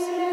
Jis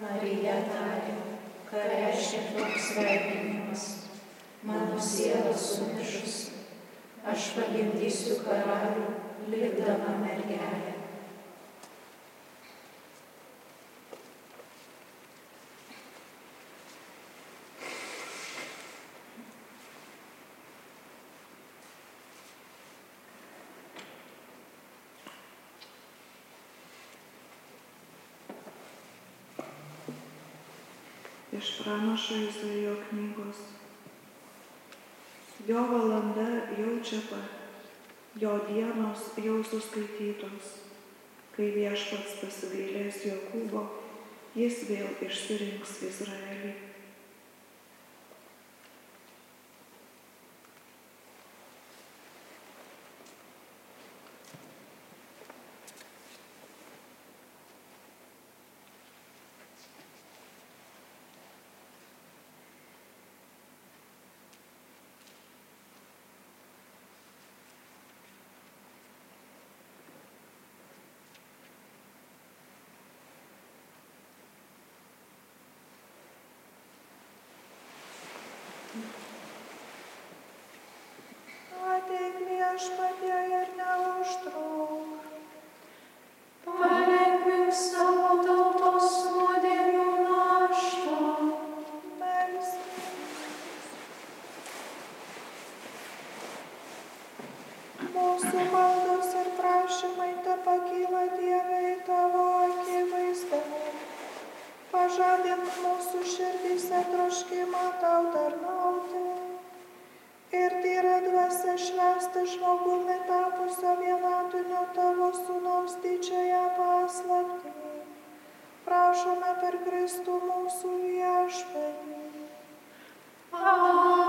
Marija tarė, ką reiškia toks sveikinimas. Mano siela sumišusi, aš pagimdysiu karalių, likdama mergelė. Iš pranašo Izaijo knygos. Jo valanda jau čia pat, jo dienos jau suskaitytos. Kai viešpats pasigailės Jokūbo, jis vėl išsirinks Izraelį. Pažadink mūsų širdyse troškimą tau tarnauti. Ir tyra dvasia švęsti žmogumi tapusio vienatinio tavo sūnaus didžiąją paslaptį. Prašome per Kristų mūsų viešpatį. Amen.